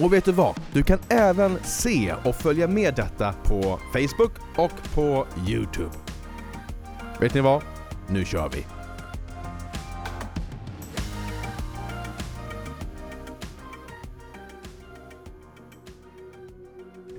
Och vet du vad? Du kan även se och följa med detta på Facebook och på Youtube. Vet ni vad? Nu kör vi!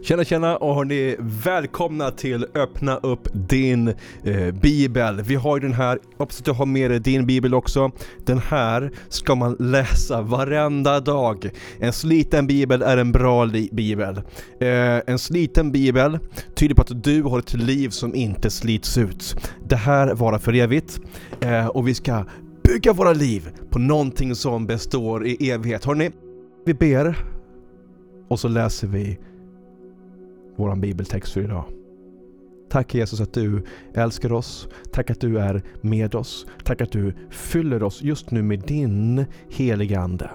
Tjena tjena och hörni, välkomna till Öppna upp din eh, bibel. Vi har ju den här, hoppas att du har med dig din bibel också. Den här ska man läsa varenda dag. En sliten bibel är en bra bibel. Eh, en sliten bibel tyder på att du har ett liv som inte slits ut. Det här varar för evigt eh, och vi ska bygga våra liv på någonting som består i evighet. Hörni, vi ber och så läser vi vår bibeltext för idag. Tack Jesus att du älskar oss. Tack att du är med oss. Tack att du fyller oss just nu med din heliga Ande.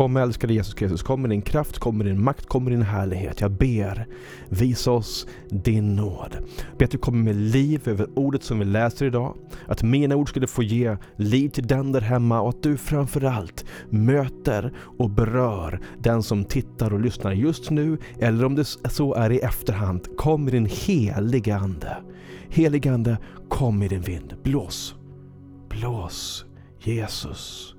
Kom älskade Jesus Kristus, kom med din kraft, kom med din makt, kom med din härlighet. Jag ber, visa oss din nåd. Be att du kommer med liv över ordet som vi läser idag. Att mina ord skulle få ge liv till den där hemma och att du framförallt möter och berör den som tittar och lyssnar just nu eller om det så är i efterhand. Kom med din heliga Ande. Heligande, kom med din vind. Blås. Blås, Jesus.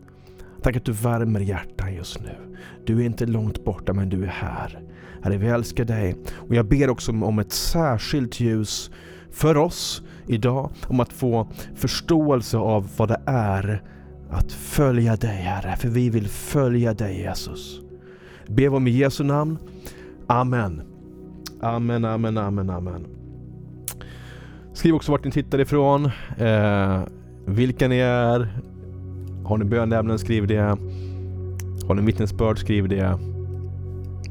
Tack att du värmer hjärtan just nu. Du är inte långt borta men du är här. Herre, vi älskar dig och jag ber också om ett särskilt ljus för oss idag om att få förståelse av vad det är att följa dig Herre, för vi vill följa dig Jesus. Be om i Jesu namn. Amen. Amen, amen, amen, amen. Skriv också vart ni tittar ifrån, eh, vilka ni är, har ni bönämnen, skriv det. Har ni vittnesbörd, skriv det.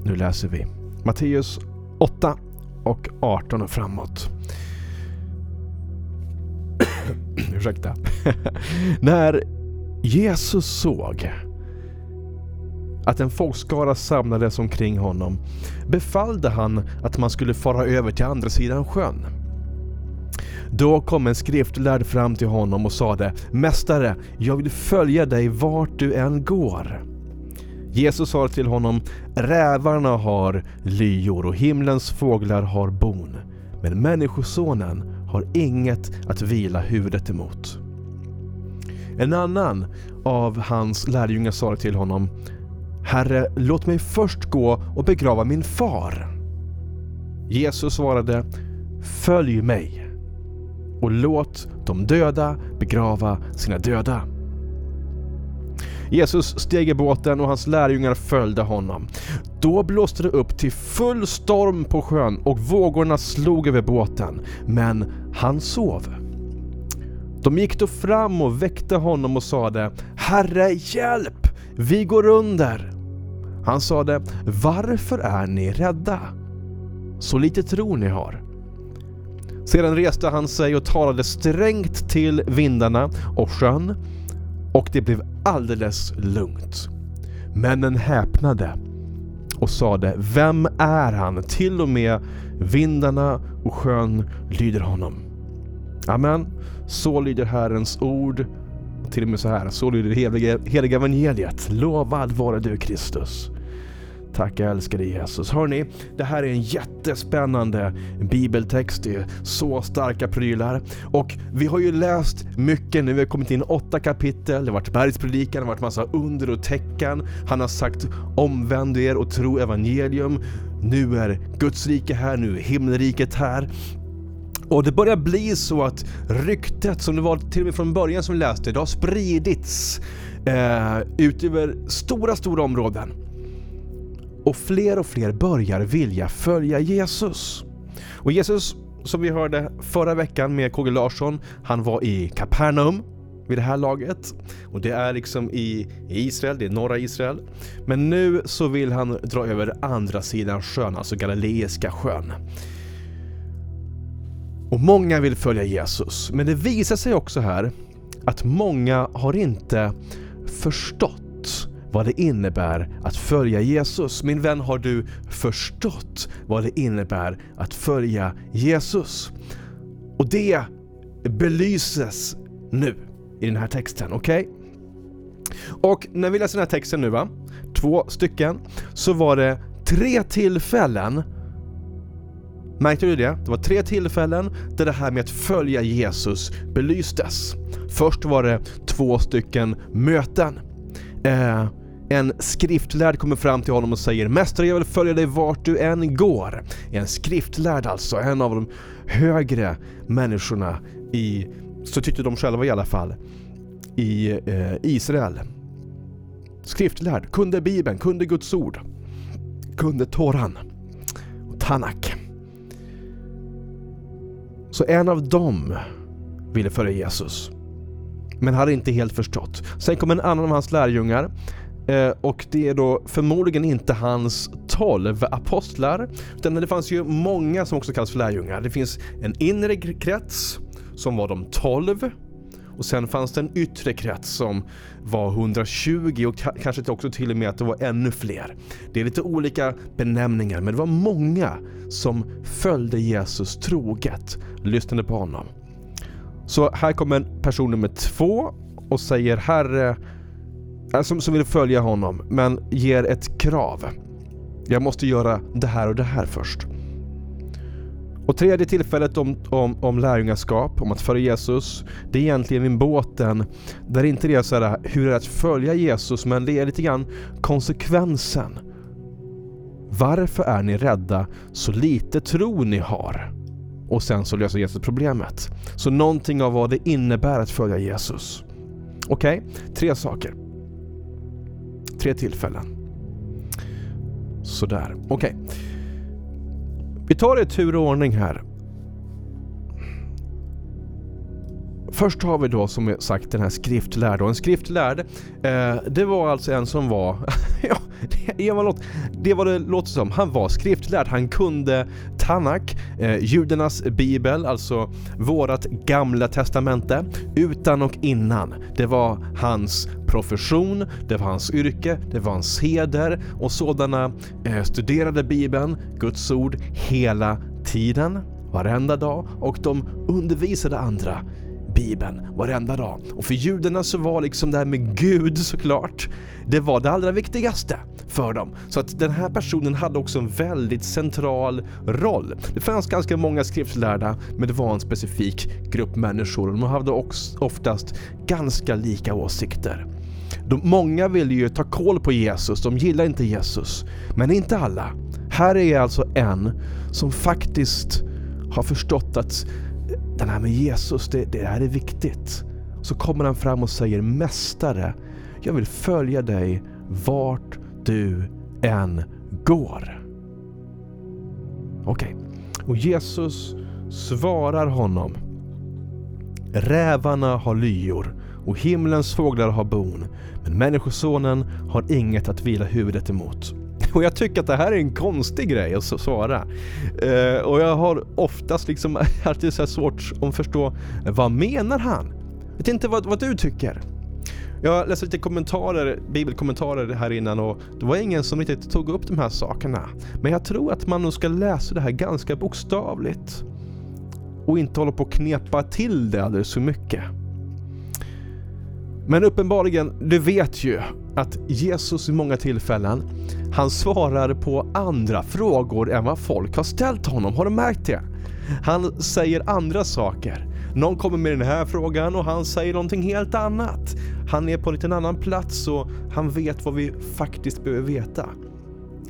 Nu läser vi. Matteus 8 och 18 och framåt. Ursäkta. När Jesus såg att en folkskara samlades omkring honom befallde han att man skulle fara över till andra sidan sjön. Då kom en skriftlärd fram till honom och sade Mästare, jag vill följa dig vart du än går. Jesus sa till honom Rävarna har lyor och himlens fåglar har bon. Men Människosonen har inget att vila huvudet emot. En annan av hans lärjungar sa till honom Herre, låt mig först gå och begrava min far. Jesus svarade Följ mig och låt de döda begrava sina döda. Jesus steg i båten och hans lärjungar följde honom. Då blåste det upp till full storm på sjön och vågorna slog över båten, men han sov. De gick då fram och väckte honom och sade Herre, hjälp! Vi går under! Han sade Varför är ni rädda? Så lite tro ni har. Sedan reste han sig och talade strängt till vindarna och sjön och det blev alldeles lugnt. Männen häpnade och sade Vem är han? Till och med vindarna och sjön lyder honom. Amen. Så lyder Herrens ord. Till och med så här, så lyder det heliga, heliga evangeliet. Lovad vare du Kristus. Tack älskade Jesus. Hörni, det här är en jättespännande bibeltext. Det är så starka prylar. Och vi har ju läst mycket nu. Vi har kommit in åtta kapitel. Det har varit bergspredikan, det har varit massa under och tecken. Han har sagt omvänd er och tro evangelium. Nu är Guds rike här, nu är himmelriket här. Och det börjar bli så att ryktet som det var till och med från början som vi läste, det har spridits eh, ut över stora, stora områden och fler och fler börjar vilja följa Jesus. Och Jesus, som vi hörde förra veckan med KG Larsson, han var i Kapernaum vid det här laget. Och det är liksom i Israel, det är norra Israel. Men nu så vill han dra över andra sidan sjön, alltså Galileiska sjön. Och många vill följa Jesus. Men det visar sig också här att många har inte förstått vad det innebär att följa Jesus. Min vän, har du förstått vad det innebär att följa Jesus? Och det belyses nu i den här texten, okej? Okay? Och när vi läser den här texten nu va, två stycken, så var det tre tillfällen Märkte du det? Det var tre tillfällen där det här med att följa Jesus belystes. Först var det två stycken möten. Eh, en skriftlärd kommer fram till honom och säger Mästare, jag vill följa dig vart du än går. En skriftlärd alltså, en av de högre människorna i, så tyckte de själva i alla fall, i eh, Israel. Skriftlärd, kunde Bibeln, kunde Guds ord, kunde Toran och Tanak. Så en av dem ville följa Jesus, men hade inte helt förstått. Sen kom en annan av hans lärjungar eh, och det är då förmodligen inte hans tolv apostlar, utan det fanns ju många som också kallas för lärjungar. Det finns en inre krets som var de tolv och sen fanns det en yttre krets som var 120 och kanske också till och med att det var ännu fler. Det är lite olika benämningar men det var många som följde Jesus troget, lyssnade på honom. Så här kommer person nummer två och säger Herre, Äh, som, som vill följa honom men ger ett krav. Jag måste göra det här och det här först. Och tredje tillfället om, om, om lärjungaskap, om att följa Jesus, det är egentligen vid båten där inte det är så här, hur är det att följa Jesus, men det är lite grann konsekvensen. Varför är ni rädda? Så lite tro ni har. Och sen så löser Jesus problemet. Så någonting av vad det innebär att följa Jesus. Okej, okay? tre saker. Tre tillfällen. Sådär, okej. Okay. Vi tar det i tur och ordning här. Först har vi då som sagt den här skriftlärde Och en skriftlärd, eh, det var alltså en som var, ja, det det var det låter som. Han var skriftlärd, han kunde Tanak, eh, judarnas bibel, alltså vårat gamla testamente, utan och innan. Det var hans profession, det var hans yrke, det var hans heder och sådana eh, studerade bibeln, Guds ord, hela tiden, varenda dag och de undervisade andra Bibeln varenda dag. Och för judarna så var liksom det här med Gud såklart, det var det allra viktigaste för dem. Så att den här personen hade också en väldigt central roll. Det fanns ganska många skriftlärda, men det var en specifik grupp människor och de hade också oftast ganska lika åsikter. De, många ville ju ta koll på Jesus, de gillar inte Jesus. Men inte alla. Här är alltså en som faktiskt har förstått att den här med Jesus, det, det här är viktigt. Så kommer han fram och säger Mästare, jag vill följa dig vart du än går. Okej, okay. och Jesus svarar honom. Rävarna har lyor och himlens fåglar har bon, men Människosonen har inget att vila huvudet emot. Och jag tycker att det här är en konstig grej att svara. Eh, och jag har oftast liksom alltid så svårt att förstå, vad menar han? Jag vet inte vad, vad du tycker. Jag läste lite kommentarer, bibelkommentarer här innan och det var ingen som riktigt tog upp de här sakerna. Men jag tror att man nog ska läsa det här ganska bokstavligt. Och inte hålla på att knepa till det alldeles för mycket. Men uppenbarligen, du vet ju att Jesus i många tillfällen, han svarar på andra frågor än vad folk har ställt honom. Har du märkt det? Han säger andra saker. Någon kommer med den här frågan och han säger någonting helt annat. Han är på en liten annan plats och han vet vad vi faktiskt behöver veta.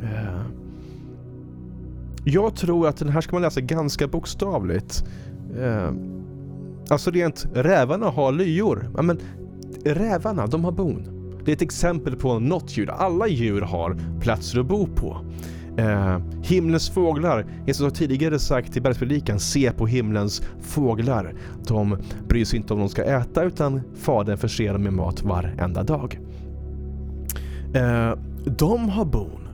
Eh, jag tror att den här ska man läsa ganska bokstavligt. Eh, alltså rent, rävarna har lyor. Ja, men rävarna, de har bon. Det är ett exempel på något djur. Alla djur har platser att bo på. Eh, himlens fåglar, Jesus har tidigare sagt i bergspredikan, se på himlens fåglar. De bryr sig inte om de ska äta utan Fadern förser dem med mat varenda dag. Eh, de har bon.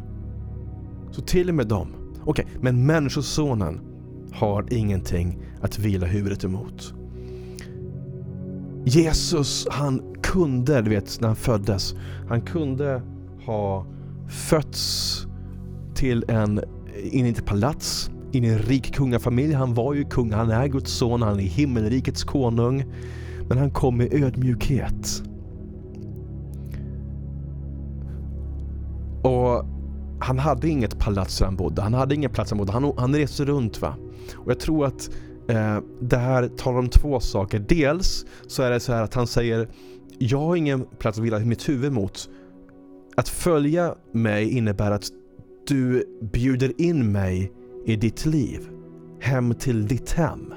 Så till och med dem. Okej, okay, men Människosonen, har ingenting att vila huvudet emot. Jesus, han kunde, du vet när han föddes, han kunde ha fötts till en, in i ett palats, in i en rik kungafamilj. Han var ju kung, han är Guds son, han är himmelrikets konung. Men han kom med ödmjukhet. Och han hade inget palats där han bodde. Han hade ingen plats där han bodde. Han, han reste runt va. Och jag tror att eh, det här talar om två saker. Dels så är det så här att han säger Jag har ingen plats att vila mitt huvud mot. Att följa mig innebär att du bjuder in mig i ditt liv. Hem till ditt hem.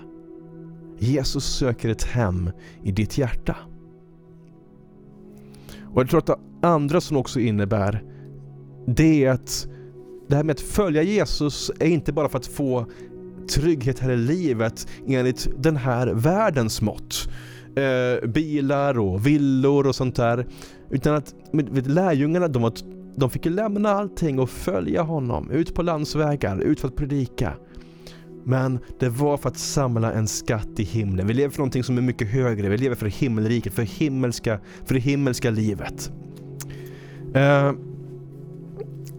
Jesus söker ett hem i ditt hjärta. Och jag tror att det andra som också innebär det är att det här med att följa Jesus är inte bara för att få trygghet här i livet enligt den här världens mått. Eh, bilar och villor och sånt där. Utan att vet, lärjungarna, de, var, de fick lämna allting och följa honom. Ut på landsvägar, ut för att predika. Men det var för att samla en skatt i himlen. Vi lever för någonting som är mycket högre. Vi lever för himmelriket, för, himmelska, för det himmelska livet. Eh,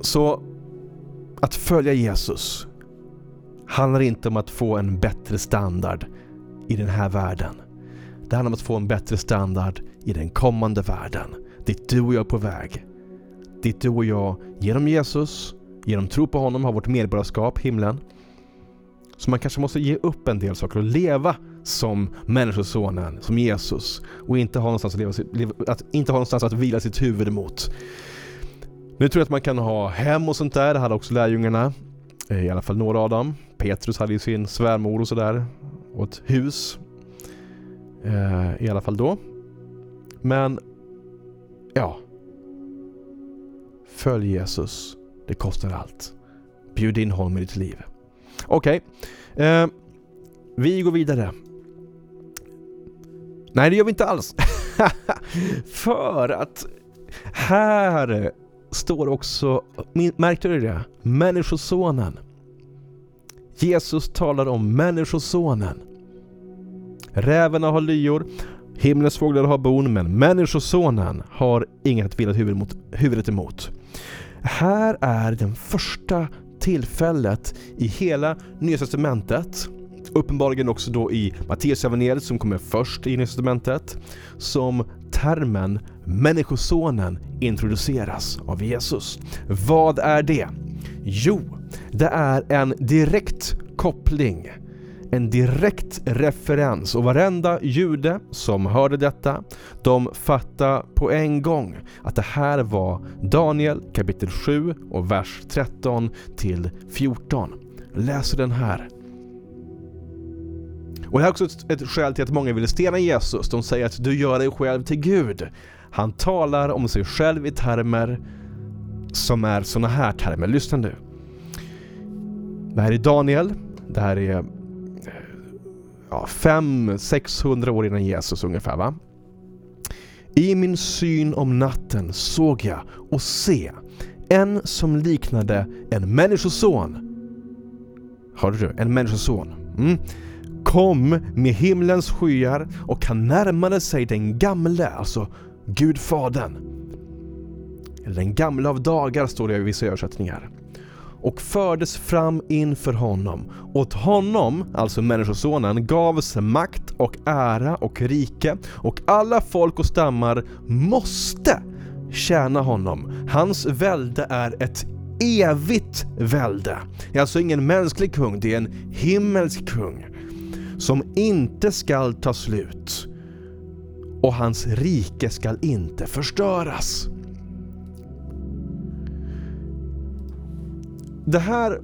så att följa Jesus handlar inte om att få en bättre standard i den här världen. Det handlar om att få en bättre standard i den kommande världen. Dit du och jag är på väg. Dit du och jag genom Jesus, genom tro på honom har vårt medborgarskap, himlen. Så man kanske måste ge upp en del saker och leva som Människosonen, som Jesus och inte ha någonstans att, leva, att, inte ha någonstans att vila sitt huvud emot. Nu tror jag att man kan ha hem och sånt där, det hade också lärjungarna. Eh, I alla fall några av dem. Petrus hade ju sin svärmor och sådär. Och ett hus. Eh, I alla fall då. Men, ja. Följ Jesus. Det kostar allt. Bjud in honom i ditt liv. Okej. Okay. Eh, vi går vidare. Nej, det gör vi inte alls. För att här står också, märkte du det? Människosonen. Jesus talar om Människosonen. Rävarna har lyor, himlens fåglar har bon, men Människosonen har inget att vila huvudet emot. Här är den första tillfället i hela Nya Testamentet uppenbarligen också då i Matteusevangeliet som kommer först i Nya Testamentet, som termen Människosonen introduceras av Jesus. Vad är det? Jo, det är en direkt koppling en direkt referens och varenda jude som hörde detta, de fattade på en gång att det här var Daniel kapitel 7 och vers 13 till 14. Läser den här. Och det här är också ett, ett skäl till att många vill stena Jesus. De säger att du gör dig själv till Gud. Han talar om sig själv i termer som är sådana här termer. Lyssna nu. Det här är Daniel. Det här är ja, 500-600 år innan Jesus ungefär va? I min syn om natten såg jag och se en som liknade en människoson. Hörde du? En människoson. Mm kom med himlens skyar och han närmade sig den gamle, alltså Gudfadern. Eller den gamle av dagar står det i vissa översättningar. Och fördes fram inför honom. Åt honom, alltså Människosonen, gavs makt och ära och rike och alla folk och stammar måste tjäna honom. Hans välde är ett evigt välde. Det är alltså ingen mänsklig kung, det är en himmelsk kung som inte skall ta slut och hans rike skall inte förstöras. Det här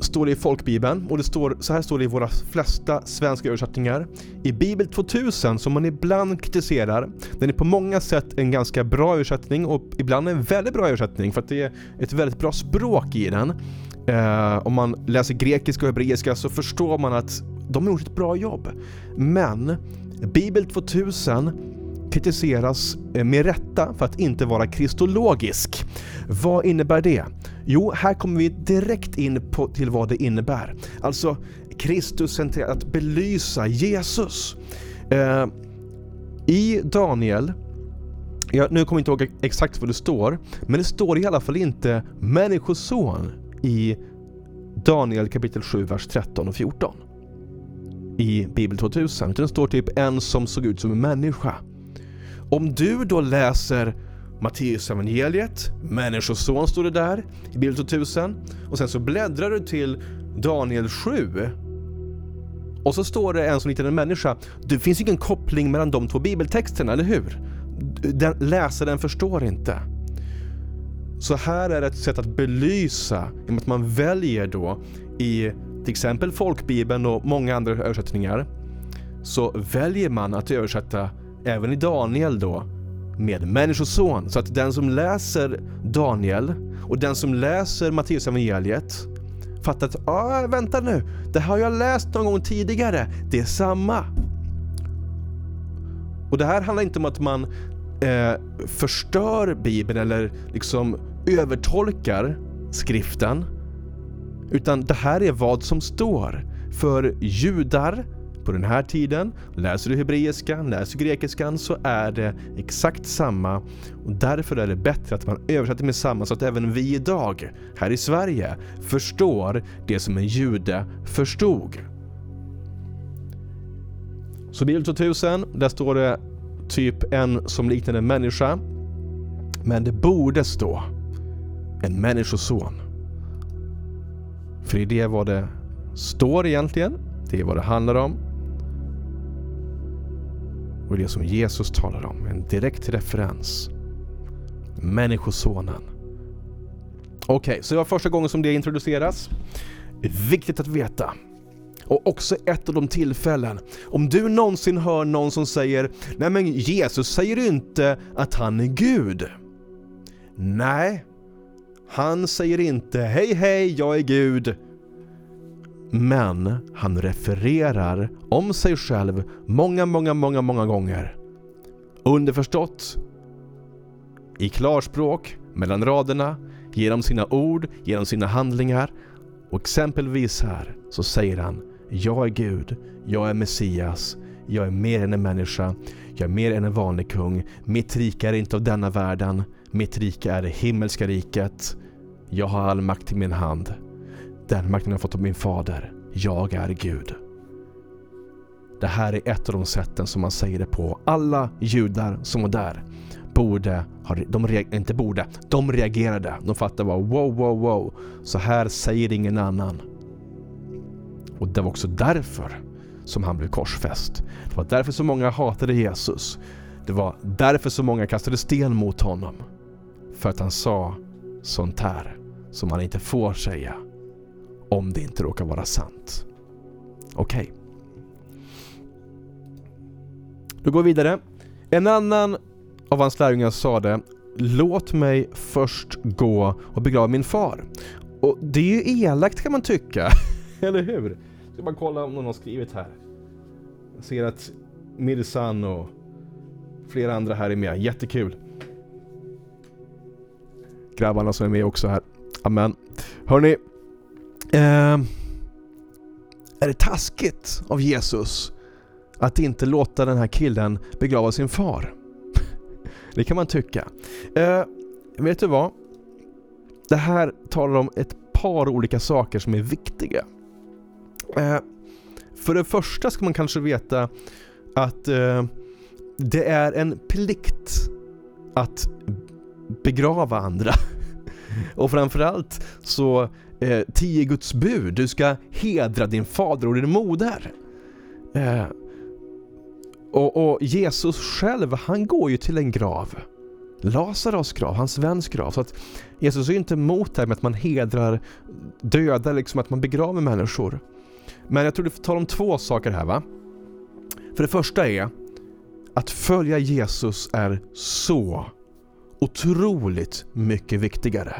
står det i folkbibeln och det står, så här står det i våra flesta svenska översättningar. I Bibel 2000 som man ibland kritiserar, den är på många sätt en ganska bra översättning och ibland en väldigt bra översättning för att det är ett väldigt bra språk i den. Eh, om man läser grekiska och hebreiska så förstår man att de har gjort ett bra jobb. Men Bibel 2000 kritiseras eh, med rätta för att inte vara kristologisk. Vad innebär det? Jo, här kommer vi direkt in på, till vad det innebär. Alltså Kristus att belysa Jesus. Eh, I Daniel jag, nu kommer jag inte ihåg exakt vad det står, men det står i alla fall inte människoson i Daniel kapitel 7, vers 13 och 14 i Bibel 2000, utan det står typ en som såg ut som en människa. Om du då läser Matteus evangeliet, Människoson står det där i Bibel 2000 och sen så bläddrar du till Daniel 7 och så står det en som liknar en människa. Det finns ingen koppling mellan de två bibeltexterna, eller hur? Den, läsaren förstår inte. Så här är ett sätt att belysa, genom att man väljer då i till exempel folkbibeln och många andra översättningar, så väljer man att översätta även i Daniel då med människoson. Så att den som läser Daniel och den som läser Matteus evangeliet fattar att ah, vänta nu, det har jag läst någon gång tidigare, det är samma. Och det här handlar inte om att man eh, förstör Bibeln eller liksom övertolkar skriften. Utan det här är vad som står. För judar på den här tiden, läser du hebreiskan, läser du grekiskan så är det exakt samma och därför är det bättre att man översätter med samma så att även vi idag, här i Sverige, förstår det som en jude förstod. Så Bibel 2000, där står det typ en som liknar en människa. Men det borde stå en människoson. För det är det vad det står egentligen. Det är vad det handlar om. Och det som Jesus talar om. En direkt referens. Människosonen. Okej, okay, så det var första gången som det introduceras. Viktigt att veta. Och också ett av de tillfällen, om du någonsin hör någon som säger Nej men Jesus säger inte att han är Gud. Nej, han säger inte Hej hej, jag är Gud. Men han refererar om sig själv många, många, många, många gånger. Underförstått, i klarspråk, mellan raderna, genom sina ord, genom sina handlingar. Och exempelvis här så säger han jag är Gud, jag är Messias, jag är mer än en människa, jag är mer än en vanlig kung. Mitt rike är inte av denna världen, mitt rike är det himmelska riket. Jag har all makt i min hand. Den makten har jag fått av min fader. Jag är Gud. Det här är ett av de sätten som man säger det på. Alla judar som var där borde, de inte borde, de reagerade. De fattade bara wow, wow, wow. Så här säger ingen annan. Och det var också därför som han blev korsfäst. Det var därför så många hatade Jesus. Det var därför så många kastade sten mot honom. För att han sa sånt här som man inte får säga om det inte råkar vara sant. Okej. Okay. Då går vi vidare. En annan av hans lärjungar sade Låt mig först gå och begrava min far. Och det är ju elakt kan man tycka. Eller hur? Ska bara kolla om någon har skrivit här. Jag ser att Mirsan och flera andra här är med. Jättekul. Grabbarna som är med också här. Amen. Hörni. Eh, är det taskigt av Jesus att inte låta den här killen begrava sin far? det kan man tycka. Eh, vet du vad? Det här talar om ett par olika saker som är viktiga. Eh, för det första ska man kanske veta att eh, det är en plikt att begrava andra. Och framförallt så eh, tio Guds bud, du ska hedra din fader och din moder. Eh, och, och, Jesus själv, han går ju till en grav. Lazarus grav, hans väns grav. Så att Jesus är ju inte emot det här med att man hedrar döda, liksom att man begraver människor. Men jag tror du talar om två saker här va? För det första är att följa Jesus är så otroligt mycket viktigare.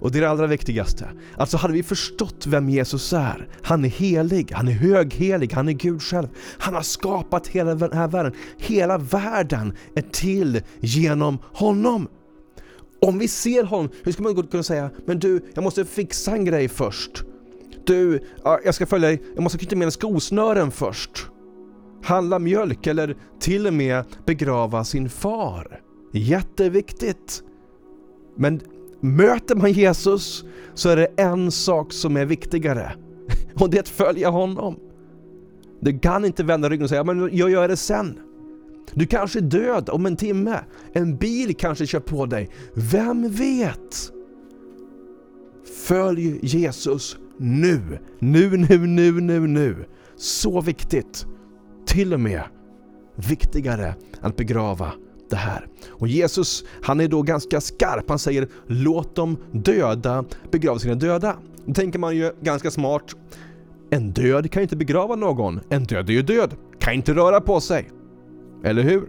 Och det är det allra viktigaste. Alltså hade vi förstått vem Jesus är, han är helig, han är höghelig, han är Gud själv. Han har skapat hela den här världen. Hela världen är till genom honom. Om vi ser honom, hur ska man kunna säga Men du, jag måste fixa en grej först. Du, jag ska följa dig, jag måste knyta med en skosnören först. Handla mjölk eller till och med begrava sin far. Jätteviktigt. Men möter man Jesus så är det en sak som är viktigare. Och det är att följa honom. Du kan inte vända ryggen och säga men jag gör det sen. Du kanske är död om en timme. En bil kanske kör på dig. Vem vet? Följ Jesus nu. Nu, nu, nu, nu, nu. Så viktigt. Till och med viktigare än att begrava det här. Och Jesus, han är då ganska skarp. Han säger låt de döda begrava sina döda. Då tänker man ju ganska smart. En död kan inte begrava någon. En död är ju död. Kan inte röra på sig. Eller hur?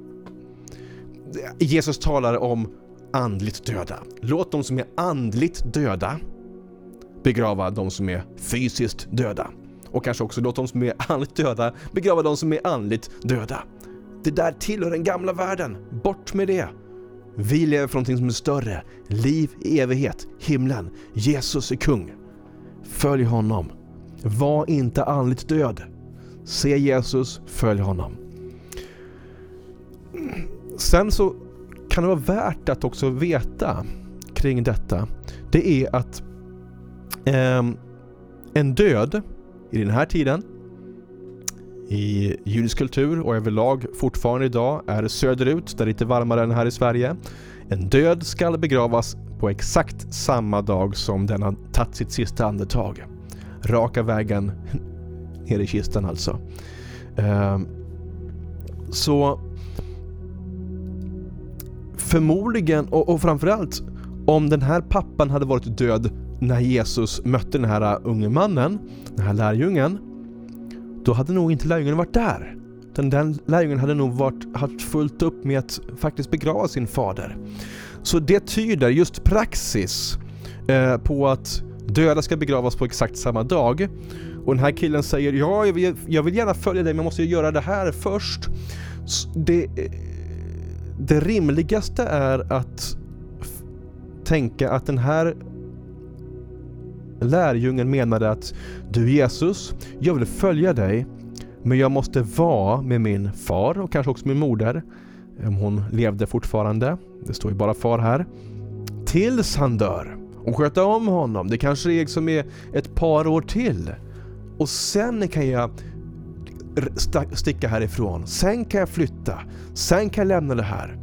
Jesus talar om andligt döda. Låt de som är andligt döda begrava de som är fysiskt döda. Och kanske också låt de som är andligt döda begrava de som är andligt döda. Det där tillhör den gamla världen. Bort med det. Vi lever för någonting som är större. Liv i evighet. Himlen. Jesus är kung. Följ honom. Var inte andligt död. Se Jesus, följ honom. Sen så kan det vara värt att också veta kring detta. Det är att eh, en död i den här tiden i judisk kultur och överlag fortfarande idag är söderut, där det är lite varmare än här i Sverige. En död skall begravas på exakt samma dag som den har tagit sitt sista andetag. Raka vägen ner i kistan alltså. Ehm, så förmodligen, och, och framförallt om den här pappan hade varit död när Jesus mötte den här äh, unge mannen, den här lärjungen, då hade nog inte lärjungen varit där. Den, den lärjungen hade nog varit, haft fullt upp med att faktiskt begrava sin fader. Så det tyder just praxis eh, på att döda ska begravas på exakt samma dag. Och den här killen säger ja, jag vill, jag vill gärna följa dig men jag måste göra det här först. Det, eh, det rimligaste är att tänka att den här lärjungen menade att du Jesus, jag vill följa dig men jag måste vara med min far och kanske också min moder om hon levde fortfarande. Det står ju bara far här. Tills han dör och sköta om honom. Det kanske är som är ett par år till. Och sen kan jag sticka härifrån. Sen kan jag flytta. Sen kan jag lämna det här.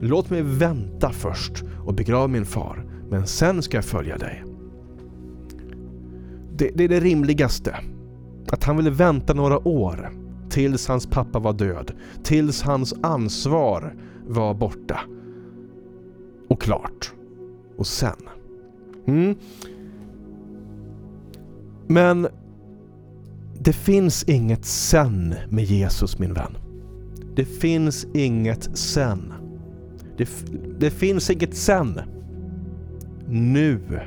Låt mig vänta först och begrava min far. Men sen ska jag följa dig det, det är det rimligaste. Att han ville vänta några år tills hans pappa var död. Tills hans ansvar var borta. Och klart. Och sen. Mm. Men det finns inget sen med Jesus min vän. Det finns inget sen. Det, det finns inget sen. Nu.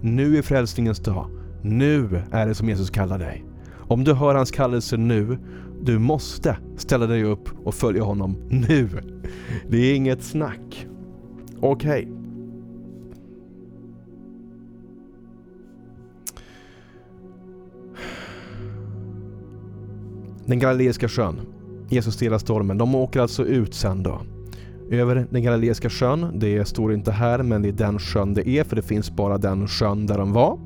Nu är frälsningens dag. Nu är det som Jesus kallar dig. Om du hör hans kallelse nu, du måste ställa dig upp och följa honom nu. Det är inget snack. Okej. Okay. Den Galileiska sjön. Jesus stillar stormen. De åker alltså ut sen då. Över den Galileiska sjön. Det står inte här men det är den sjön det är för det finns bara den sjön där de var.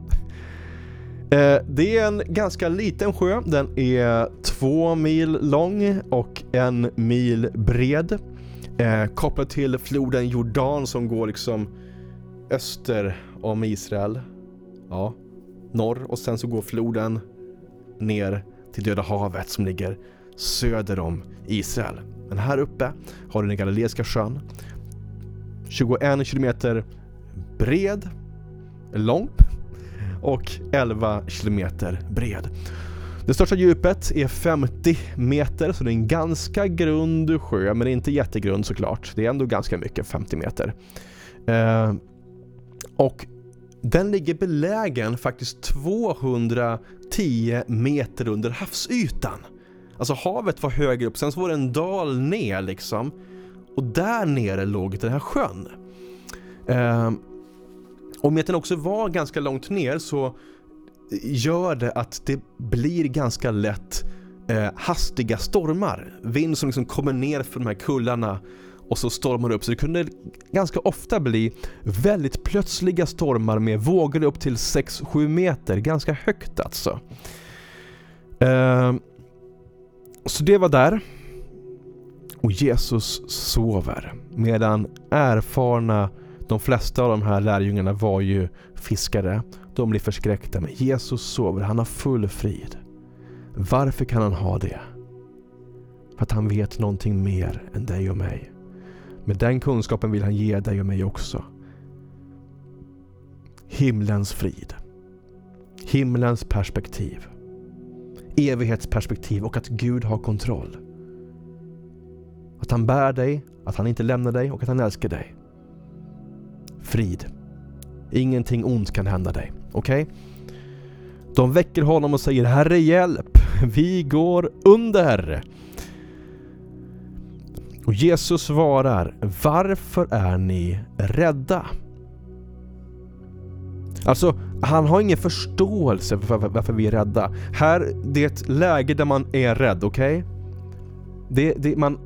Eh, det är en ganska liten sjö. Den är två mil lång och en mil bred. Eh, Kopplad till floden Jordan som går liksom öster om Israel. Ja, norr och sen så går floden ner till Döda havet som ligger söder om Israel. Men här uppe har du den Galileiska sjön. 21 kilometer bred, lång och 11 kilometer bred. Det största djupet är 50 meter, så det är en ganska grund sjö, men inte jättegrund såklart. Det är ändå ganska mycket, 50 meter. Eh, och den ligger belägen faktiskt 210 meter under havsytan. Alltså havet var högre upp, sen så var det en dal ner liksom. Och där nere låg den här sjön. Eh, och med att den också var ganska långt ner så gör det att det blir ganska lätt eh, hastiga stormar. Vind som liksom kommer ner för de här kullarna och så stormar upp. Så det kunde ganska ofta bli väldigt plötsliga stormar med vågor upp till 6-7 meter. Ganska högt alltså. Eh, så det var där. Och Jesus sover. Medan erfarna, de flesta av de här lärjungarna var ju fiskare. De blir förskräckta. Men Jesus sover, han har full frid. Varför kan han ha det? För att han vet någonting mer än dig och mig. Med den kunskapen vill han ge dig och mig också. Himlens frid. Himlens perspektiv. Evighetsperspektiv och att Gud har kontroll. Att han bär dig, att han inte lämnar dig och att han älskar dig. Frid. Ingenting ont kan hända dig. Okej? Okay? De väcker honom och säger Herre hjälp, vi går under. Och Jesus svarar Varför är ni rädda? Alltså, han har ingen förståelse för varför vi är rädda. Här, det är ett läge där man är rädd, okej? Okay? Det, det, man,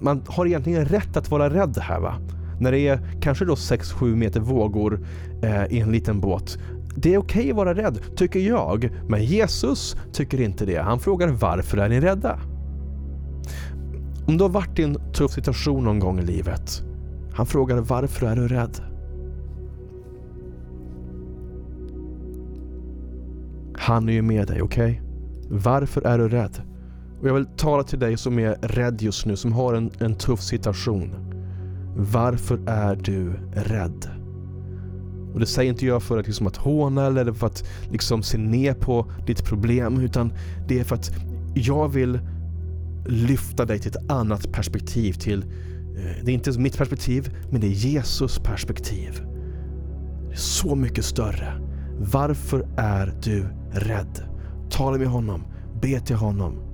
man har egentligen rätt att vara rädd här va? När det är kanske då 6-7 meter vågor eh, i en liten båt. Det är okej okay att vara rädd, tycker jag. Men Jesus tycker inte det. Han frågar varför är ni rädda? Om du har varit i en tuff situation någon gång i livet. Han frågar varför är du rädd? Han är ju med dig, okej? Okay? Varför är du rädd? Och jag vill tala till dig som är rädd just nu, som har en, en tuff situation. Varför är du rädd? Och det säger inte jag för att, liksom, att håna eller för att liksom, se ner på ditt problem, utan det är för att jag vill lyfta dig till ett annat perspektiv. Till, eh, det är inte mitt perspektiv, men det är Jesus perspektiv. Det är så mycket större. Varför är du rädd? Tala med honom, be till honom.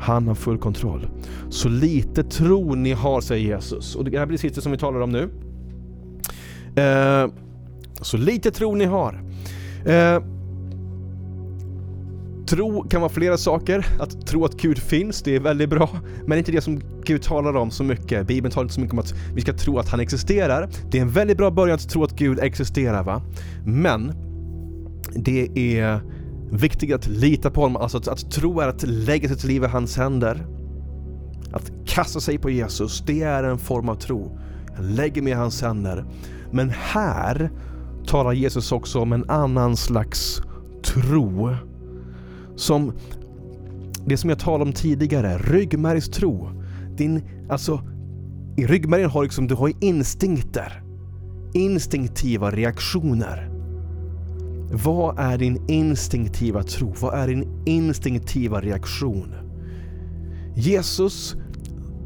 Han har full kontroll. Så lite tro ni har, säger Jesus. Och det här blir det sista som vi talar om nu. Eh, så lite tro ni har. Eh, Tro kan vara flera saker. Att tro att Gud finns, det är väldigt bra. Men det är inte det som Gud talar om så mycket. Bibeln talar inte så mycket om att vi ska tro att han existerar. Det är en väldigt bra början att tro att Gud existerar va. Men det är viktigt att lita på honom. Alltså att, att tro är att lägga sitt liv i hans händer. Att kasta sig på Jesus, det är en form av tro. Jag lägger mig i hans händer. Men här talar Jesus också om en annan slags tro som det som jag talade om tidigare, ryggmärgstro. Din, alltså, i ryggmärgen har liksom, du har instinkter. Instinktiva reaktioner. Vad är din instinktiva tro? Vad är din instinktiva reaktion? Jesus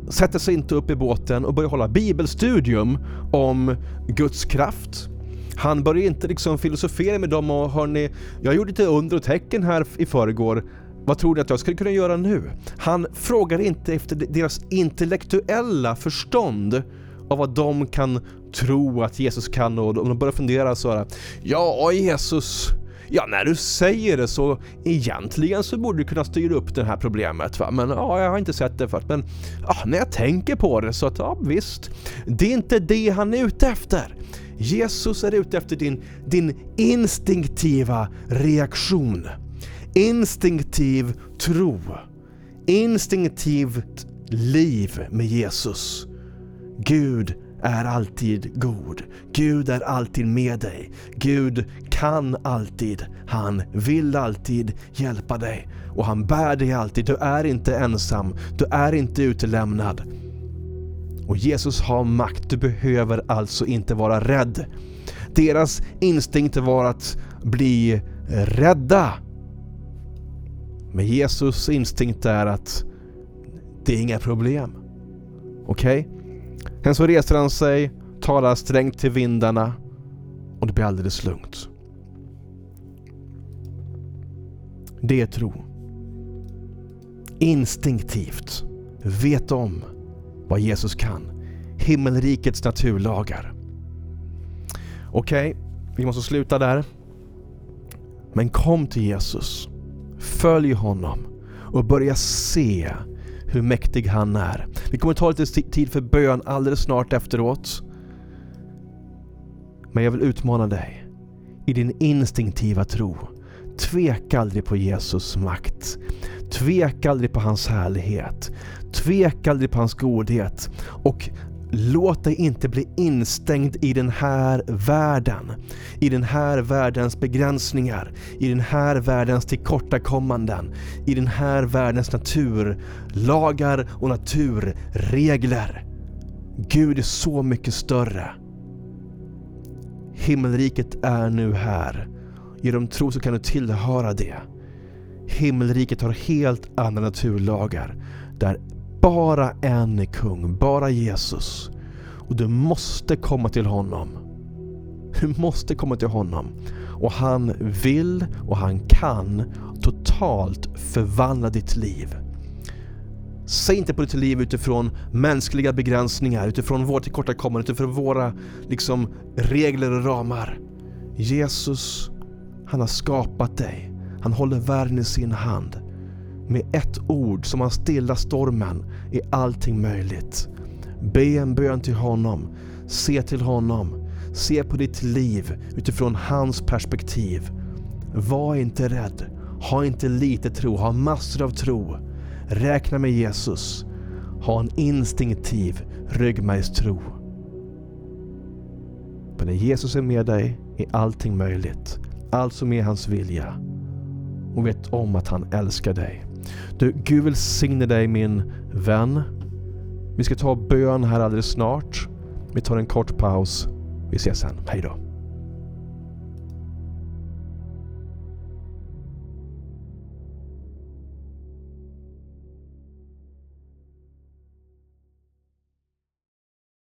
sätter sig inte upp i båten och börjar hålla bibelstudium om Guds kraft, han börjar inte liksom filosofera med dem och hörni, jag gjorde lite under och tecken här i förrgår. Vad tror ni att jag skulle kunna göra nu? Han frågar inte efter deras intellektuella förstånd av vad de kan tro att Jesus kan och om de börjar fundera så här, ja Jesus, ja när du säger det så egentligen så borde du kunna styra upp det här problemet va, men ja, jag har inte sett det förut, men ja, när jag tänker på det så att ja visst, det är inte det han är ute efter. Jesus är ute efter din, din instinktiva reaktion. Instinktiv tro. Instinktivt liv med Jesus. Gud är alltid god. Gud är alltid med dig. Gud kan alltid. Han vill alltid hjälpa dig. Och han bär dig alltid. Du är inte ensam. Du är inte utelämnad. Och Jesus har makt, du behöver alltså inte vara rädd. Deras instinkt var att bli rädda. Men Jesus instinkt är att det är inga problem. Okej? Okay? Sen så reser han sig, talar strängt till vindarna och det blir alldeles lugnt. Det är tro. Instinktivt vet om vad Jesus kan. Himmelrikets naturlagar. Okej, okay, vi måste sluta där. Men kom till Jesus. Följ honom och börja se hur mäktig han är. Vi kommer ta lite tid för bön alldeles snart efteråt. Men jag vill utmana dig i din instinktiva tro. Tveka aldrig på Jesus makt. Tveka aldrig på hans härlighet. Tveka aldrig på hans godhet. Och låt dig inte bli instängd i den här världen. I den här världens begränsningar. I den här världens tillkortakommanden. I den här världens naturlagar och naturregler. Gud är så mycket större. Himmelriket är nu här. Genom tro så kan du tillhöra det. Himmelriket har helt andra naturlagar. Där bara en är kung, bara Jesus. Och du måste komma till honom. Du måste komma till honom. Och han vill och han kan totalt förvandla ditt liv. Säg inte på ditt liv utifrån mänskliga begränsningar, utifrån vårt tillkortakommande, utifrån våra liksom, regler och ramar. Jesus, han har skapat dig. Han håller världen i sin hand. Med ett ord som han stillar stormen är allting möjligt. Be en bön till honom. Se till honom. Se på ditt liv utifrån hans perspektiv. Var inte rädd. Ha inte lite tro, ha massor av tro. Räkna med Jesus. Ha en instinktiv ryggmärgstro. För när Jesus är med dig är allting möjligt. Allt som är hans vilja. Och vet om att han älskar dig. Du, Gud välsigne dig min vän. Vi ska ta bön här alldeles snart. Vi tar en kort paus. Vi ses sen. Hej då.